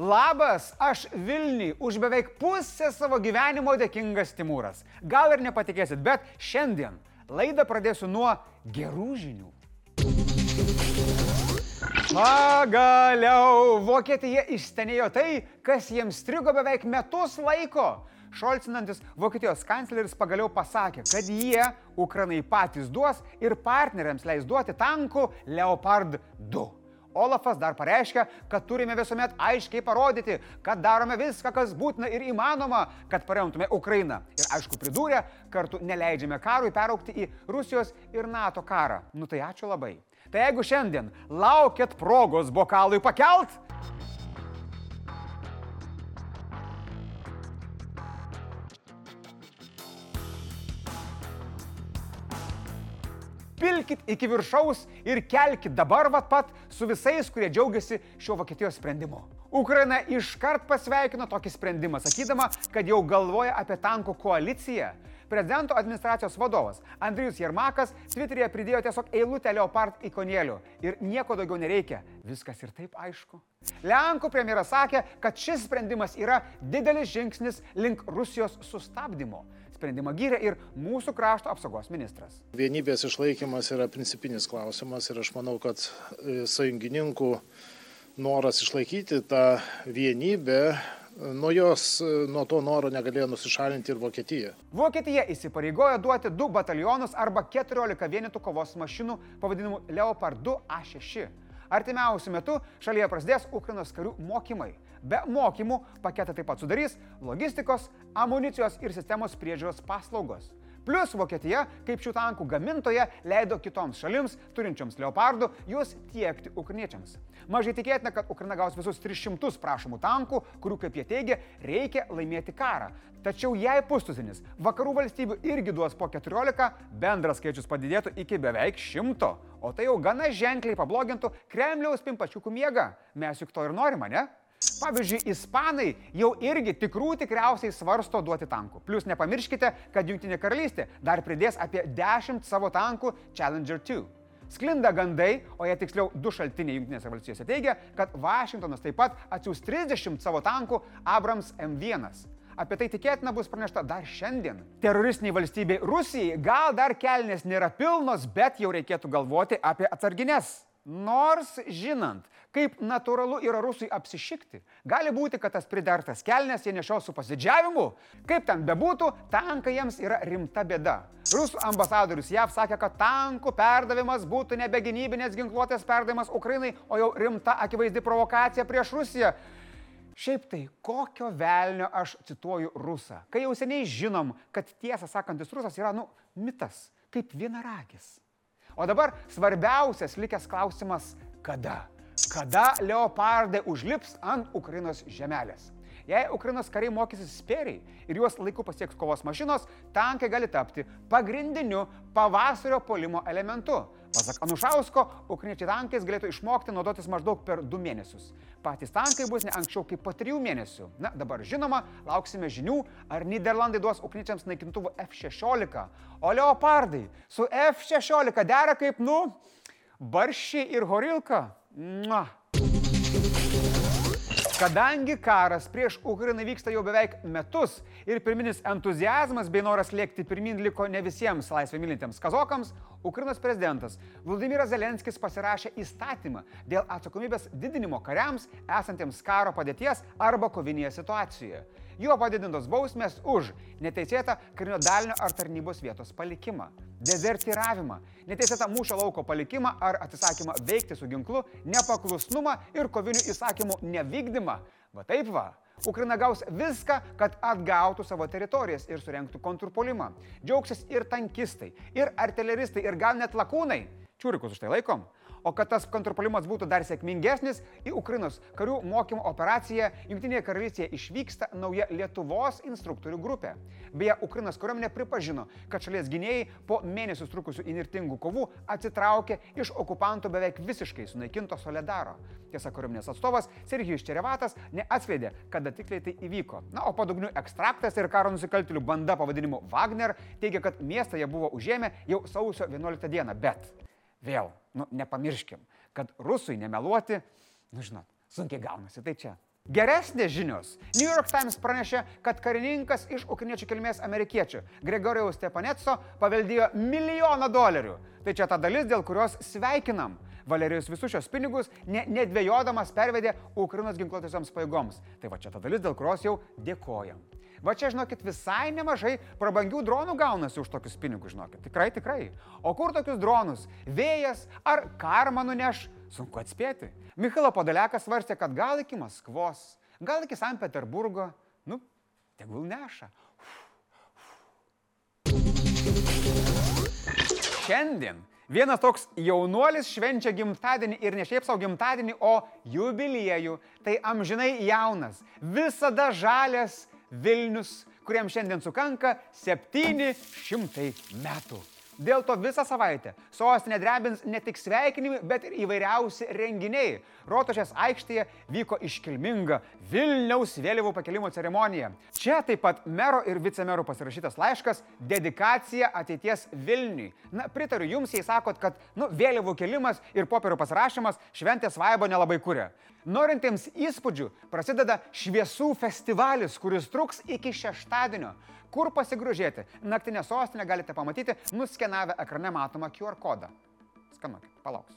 Labas, aš Vilniui už beveik pusę savo gyvenimo dėkingas Timūras. Gal ir nepatikėsit, bet šiandien laidą pradėsiu nuo gerų žinių. Pagaliau Vokietija išstenėjo tai, kas jiems strigo beveik metus laiko. Šolcinantis Vokietijos kancleris pagaliau pasakė, kad jie Ukrainai patys duos ir partneriams leis duoti tankų Leopard 2. Olafas dar pareiškia, kad turime visuomet aiškiai parodyti, kad darome viską, kas būtina ir įmanoma, kad paremtume Ukrainą. Ir aišku, pridūrė, kartu neleidžiame karui peraukti į Rusijos ir NATO karą. Nu tai ačiū labai. Tai jeigu šiandien laukėt progos bokalui pakelt, pilkit iki viršaus ir kelkit dabar vat pat su visais, kurie džiaugiasi šiuo Vokietijos sprendimu. Ukraina iškart pasveikino tokį sprendimą, sakydama, kad jau galvoja apie tankų koaliciją. Prezidento administracijos vadovas Andrijus Jermakas Twitter'e pridėjo tiesiog eilutę Leopard ikonėlių ir nieko daugiau nereikia. Viskas ir taip aišku. Lenkų premjeras sakė, kad šis sprendimas yra didelis žingsnis link Rusijos sustabdymo. Sprendimą gyrė ir mūsų krašto apsaugos ministras. Vienybės išlaikymas yra principinis klausimas ir aš manau, kad e, sąjungininkų noras išlaikyti tą vienybę nuo jos, nuo to noro negalėjo nusišalinti ir Vokietija. Vokietija įsipareigojo duoti 2 batalionus arba 14 vienetų kovos mašinų pavadinimu Leopard 2 A6. Artimiausiu metu šalyje prasidės Ukrainos karių mokymai. Be mokymų paketą taip pat sudarys logistikos, amunicijos ir sistemos priežiūros paslaugos. Plus Vokietija, kaip šių tankų gamintoja, leido kitoms šalims, turinčioms leopardų, juos tiekti ukriniečiams. Mažai tikėtina, kad Ukraina gaus visus 300 prašomų tankų, kurių, kaip jie teigia, reikia laimėti karą. Tačiau jei pustuzinis vakarų valstybių irgi duos po 14, bendras skaičius padidėtų iki beveik 100. O tai jau gana ženkliai pablogintų Kremliaus pimpačiukų miegą. Mes juk to ir norime, ne? Pavyzdžiui, ispanai jau irgi tikrų tikriausiai svarsto duoti tankų. Plus nepamirškite, kad Junktinė karalystė dar pridės apie 10 savo tankų Challenger 2. Sklinda gandai, o jie tiksliau du šaltiniai Junktinėse valstijose teigia, kad Vašingtonas taip pat atsiūs 30 savo tankų Abrams M1. Apie tai tikėtina bus pranešta dar šiandien. Teroristiniai valstybei Rusijai gal dar kelnes nėra pilnos, bet jau reikėtų galvoti apie atsarginės. Nors žinant, kaip natūralu yra rusui apsišikti, gali būti, kad tas pridartas kelnes jie nešios su pasidžiavimu. Kaip ten bebūtų, tankai jiems yra rimta bėda. Rusų ambasadorius JAV sakė, kad tankų perdavimas būtų nebe gynybinės ginkluotės perdavimas Ukrainai, o jau rimta akivaizdi provokacija prieš Rusiją. Šiaip tai, kokio velnio aš cituoju rusą, kai jau seniai žinom, kad tiesą sakantis rusas yra, nu, mitas, kaip vienaragis. O dabar svarbiausias likęs klausimas - kada? Kada leopardai užlips ant Ukrainos žemelės? Jei Ukrainos kariai mokysis spėriai ir juos laiku pasieks kovos mašinos, tankai gali tapti pagrindiniu pavasario polimo elementu. Pasak Anušausko, ukrainiečiai tankais galėtų išmokti naudotis maždaug per du mėnesius. Patys tankai bus ne anksčiau kaip po trijų mėnesių. Na, dabar žinoma, lauksime žinių, ar Niderlandai duos ukrainiečiams naikintuvų F-16, o leopardai su F-16 dera kaip, nu, baršiai ir horilka. Mua. Kadangi karas prieš Ukrainą vyksta jau beveik metus ir pirminis entuzijazmas bei noras lėkti pirmin liko ne visiems laisvę mylintiems kazokams, Ukrainos prezidentas Vladimiras Zelenskis pasirašė įstatymą dėl atsakomybės didinimo kariams esantiems karo padėties arba kovinėje situacijoje. Juo padidintos bausmės už neteisėtą karinio dalinio ar tarnybos vietos palikimą, dezertiravimą, neteisėtą mūšio lauko palikimą ar atsisakymą veikti su ginklu, nepaklusnumą ir kovinių įsakymų nevykdymą. Va taip va. Ukraina gaus viską, kad atgautų savo teritorijas ir surenktų kontrpuolimą. Džiaugsis ir tankistai, ir artileristai, ir gal net lakūnai. Čiūrikus už tai laikom. O kad tas kontrpolimas būtų dar sėkmingesnis, į Ukrainos karių mokymo operaciją Junktinėje karalystėje išvyksta nauja Lietuvos instruktorių grupė. Beje, Ukrainos kariuomenė pripažino, kad šalies gynėjai po mėnesius trukusių inirtingų kovų atsitraukė iš okupantų beveik visiškai sunaikinto Soledaro. Tiesa, kariuomenės atstovas Sergijus Čerevatas neatskleidė, kada tikliai tai įvyko. Na, o padugnių ekstraktas ir karo nusikaltėlių banda pavadinimu Wagner teigia, kad miestą jie buvo užėmę jau sausio 11 dieną. Bet Vėl, nu, nepamirškim, kad rusui nemeluoti, nu žinot, sunkiai gaunasi. Tai čia Geresnės žinios. New York Times pranešė, kad karininkas iš ukriniečių kilmės amerikiečių Gregorijaus Stepanetso paveldėjo milijoną dolerių. Tai čia ta dalis, dėl kurios sveikinam. Valerijus visus šios pinigus ne, nedvėjodamas pervedė Ukrainos ginkluotosioms pajėgoms. Tai va čia ta dalis, dėl kurios jau dėkojam. Va čia, žinokit, visai nemažai prabangių dronų gaunasi už tokius pinigus, žinokit. Tikrai, tikrai. O kur tokius dronus? Vėjas ar karma nuneš? Sunku atspėti. Mikhailo Podalekas svarstė, kad gal iki Maskvos, gal iki Sankt Peterburgo, nu, tegul neša. Šiandien Vienas toks jaunuolis švenčia gimtadienį ir ne šiaip savo gimtadienį, o jubiliejų. Tai amžinai jaunas, visada žalias Vilnius, kuriam šiandien sukanka 700 metų. Dėl to visą savaitę sostinė drebins ne tik sveikinimai, bet ir įvairiausi renginiai. Rotošės aikštėje vyko iškilminga Vilniaus vėliavų pakelimo ceremonija. Čia taip pat mero ir vicemerų pasirašytas laiškas - dedikacija ateities Vilniui. Na, pritariu jums, jei sakot, kad nu, vėliavų kelimas ir popierių pasirašymas šventės vaibo nelabai kuria. Norintiems įspūdžių prasideda šviesų festivalis, kuris truks iki šeštadienio. Kur pasigrožėti? Naktinę sostinę galite pamatyti nuskenavę ekrane matomą QR kodą. Skanuokit, palauksiu.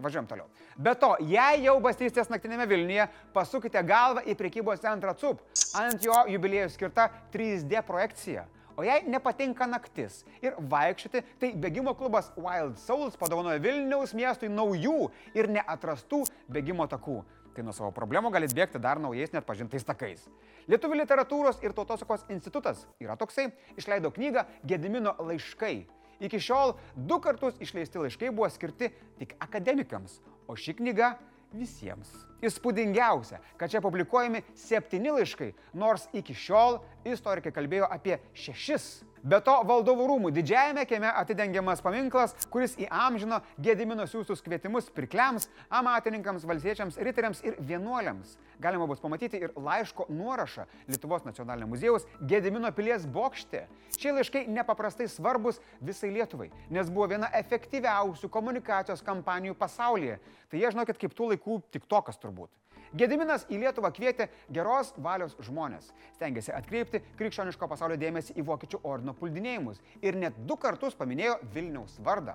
Važiuojam toliau. Be to, jei jau bastysitės naktinėme Vilniuje, pasukite galvą į prekybos centrą CUP. Ant jo jubiliejų skirta 3D projekcija. O jei nepatinka naktis ir vaikščioti, tai bėgimo klubas Wild Souls padovanoja Vilniaus miestui naujų ir neatrastų bėgimo takų tai nuo savo problemų galit bėgti dar naujais net pažintais takais. Lietuvių literatūros ir tautosakos institutas yra toksai, išleido knygą Gedimino laiškai. Iki šiol du kartus išleisti laiškai buvo skirti tik akademikams, o ši knyga visiems. Įspūdingiausia, kad čia publikuojami septyni laiškai, nors iki šiol istorikai kalbėjo apie šešis Be to, valdovų rūmų didžiajame kieme atidengiamas paminklas, kuris įamžino Gedimino siūstus kvietimus pirkliams, amatininkams, valsiečiams, riteriams ir vienuoliams. Galima bus pamatyti ir laiško nuorašą Lietuvos nacionalinio muziejaus Gedimino pilies bokšte. Šie laiškai nepaprastai svarbus visai Lietuvai, nes buvo viena efektyviausių komunikacijos kampanijų pasaulyje. Tai jie, žinokit, kaip tų laikų tik tokas turbūt. Gediminas į Lietuvą kvietė geros valios žmonės, stengiasi atkreipti krikščioniško pasaulio dėmesį į vokiečių ordino puldinėjimus ir net du kartus paminėjo Vilniaus vardą.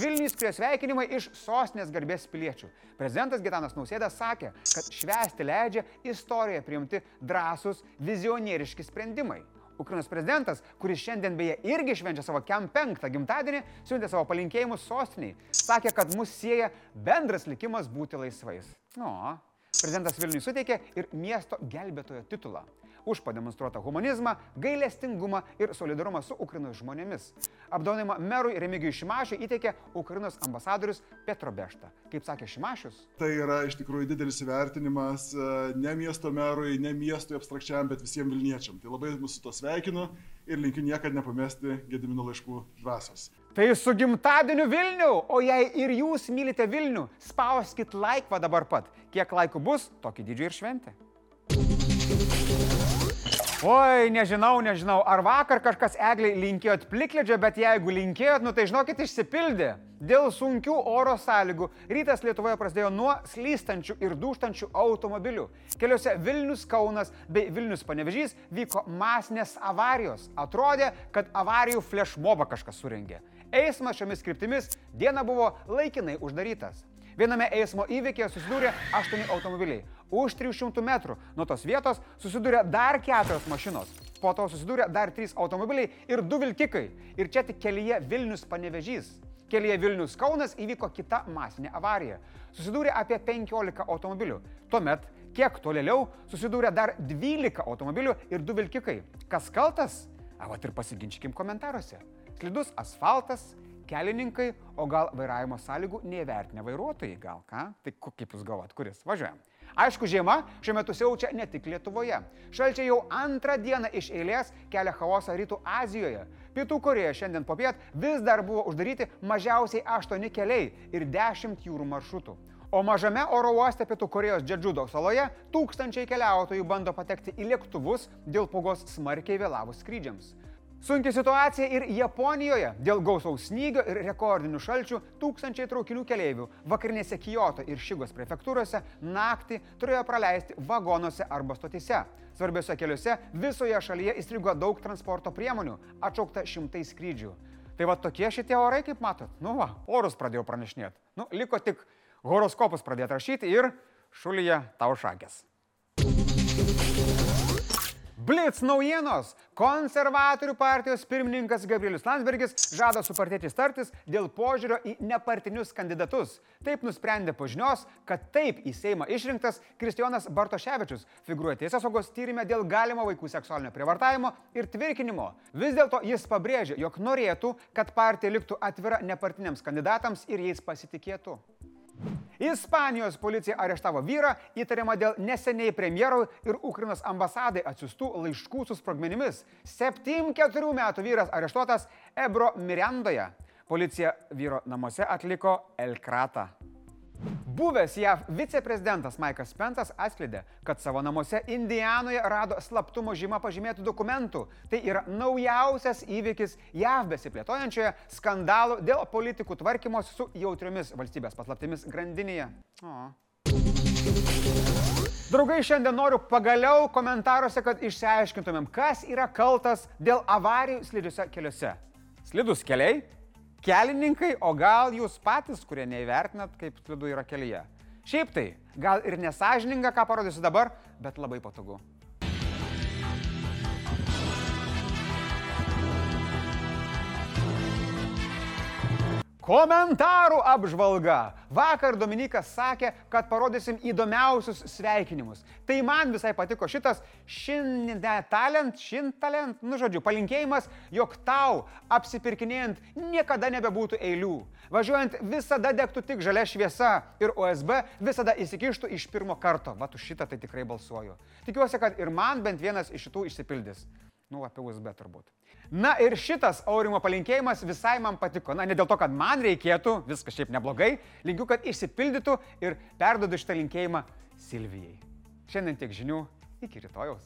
Vilnius prie sveikinimai iš sostinės garbės piliečių. Prezidentas Gitanas Nausėda sakė, kad švęsti leidžia istorijoje priimti drąsūs, vizionieriški sprendimai. Ukrainos prezidentas, kuris šiandien beje irgi švenčia savo kem penktą gimtadienį, siuntė savo palinkėjimus sostiniai. Sakė, kad mus sieja bendras likimas būti laisvais. Nu, Prezidentas Vilniui suteikė ir miesto gelbėtojo titulą už pademonstruotą humanizmą, gailestingumą ir solidarumą su Ukrainos žmonėmis. Apdovanojimą merui Remigijui Šimašiui įteikė Ukrainos ambasadorius Petro Bešta. Kaip sakė Šimašius. Tai yra iš tikrųjų didelis įvertinimas e, ne miesto merui, ne miestui abstrakčiam, bet visiems Vilniečiam. Tai labai mūsų to sveikinu ir linkiu niekada nepamesti Gedimino laiškų dvasios. Tai su gimtadieniu Vilnių, o jei ir jūs mylite Vilnių, spauskit laiką dabar pat. Kiek laikų bus, tokį didžių ir šventę. Oi, nežinau, nežinau, ar vakar kažkas egliai linkėjot plikledžio, bet jeigu linkėjot, nu tai žinokit, išsipildė. Dėl sunkių oro sąlygų rytas Lietuvoje prasidėjo nuo slystančių ir duštančių automobilių. Keliuose Vilnius Kaunas bei Vilnius Panevežys vyko masinės avarijos. Atrodė, kad avarijų flashmobą kažkas surengė. Eismas šiomis kryptimis dieną buvo laikinai uždarytas. Viename eismo įvykėje susidūrė aštuoni automobiliai. Už 300 metrų nuo tos vietos susidūrė dar keturios mašinos. Po to susidūrė dar trys automobiliai ir du vilkikai. Ir čia tik kelyje Vilnius panevežys. Kelyje Vilnius Kaunas įvyko kita masinė avarija. Susidūrė apie 15 automobilių. Tuomet, kiek tolėliau, susidūrė dar 12 automobilių ir du vilkikai. Kas kaltas? Avat ir pasiginčykim komentaruose slidus asfaltas, kelininkai, o gal vairavimo sąlygų neįvertinę vairuotojai, gal ką? Tai kaip jūs galvojat, kuris? Važiuojam. Aišku, žiema šiuo metu siaučia ne tik Lietuvoje. Šalčiai jau antrą dieną iš eilės kelia chaosą Rytų Azijoje. Pietų Koreja šiandien popiet vis dar buvo uždaryti mažiausiai 8 keliai ir 10 jūrų maršrutų. O mažame oro uoste Pietų Korejos Džedžudo saloje tūkstančiai keliautojų bando patekti į lėktuvus dėl pogos smarkiai vėlavus skrydžiams. Sunki situacija ir Japonijoje. Dėl gausaus snygio ir rekordinių šalčių tūkstančiai traukinių keleivių vakarinėse Kyoto ir Šygos prefektūrose naktį turėjo praleisti vagonuose arba stotise. Svarbiose keliuose visoje šalyje įstrigo daug transporto priemonių, atšaukta šimtai skrydžių. Tai va tokie šitie orai, kaip matot. Nu va, orus pradėjau pranešinėti. Nu, liko tik horoskopus pradėti rašyti ir šulyje tau šakės. Blitz naujienos. Konservatorių partijos pirmininkas Gabrielius Landsbergis žada su partiečiais tartis dėl požiūrio į nepartinius kandidatus. Taip nusprendė po žinios, kad taip į Seimą išrinktas Kristijonas Bartoševičius figūruoja teisės saugos tyrimė dėl galimo vaikų seksualinio prievartavimo ir tvirkinimo. Vis dėlto jis pabrėžė, jog norėtų, kad partija liktų atvira nepartiniams kandidatams ir jais pasitikėtų. Ispanijos policija areštavo vyrą įtariamą dėl neseniai premjerui ir Ukrainos ambasadai atsiustų laiškų su sprogmenimis. 74 metų vyras areštuotas Ebro Mirandoje. Policija vyro namuose atliko Elkratą. Buvęs JAV viceprezidentas Maikas Pensas atskleidė, kad savo namuose Indijanoje rado slaptumo žymą pažymėtų dokumentų. Tai yra naujausias įvykis JAV besiplėtojančioje skandalų dėl politikų tvarkymos su jautriomis valstybės paslaptimis grandinėje. O. Draugai, šiandien noriu pagaliau komentaruose, kad išsiaiškintumėm, kas yra kaltas dėl avarijų slidžiuose keliuose. Slidus keliai kelininkai, o gal jūs patys, kurie neįvertinat, kaip slidu yra kelyje. Šiaip tai, gal ir nesažininga, ką parodysiu dabar, bet labai patogu. Komentarų apžvalga. Vakar Dominikas sakė, kad parodysim įdomiausius sveikinimus. Tai man visai patiko šitas šintalent, šintalent, nu žodžiu, palinkėjimas, jog tau apsipirkinėjant niekada nebebūtų eilių. Važiuojant visada degtų tik žalia šviesa ir USB visada įsikištų iš pirmo karto. Va, už šitą tai tikrai balsuoju. Tikiuosi, kad ir man bent vienas iš šitų išsipildys. Nu, apie USB turbūt. Na ir šitas Aurimo palinkėjimas visai man patiko. Na, ne dėl to, kad man reikėtų, viskas šiaip neblogai, linkiu, kad išsipildytų ir perdodu šitą linkėjimą Silvijai. Šiandien tiek žinių, iki rytojaus.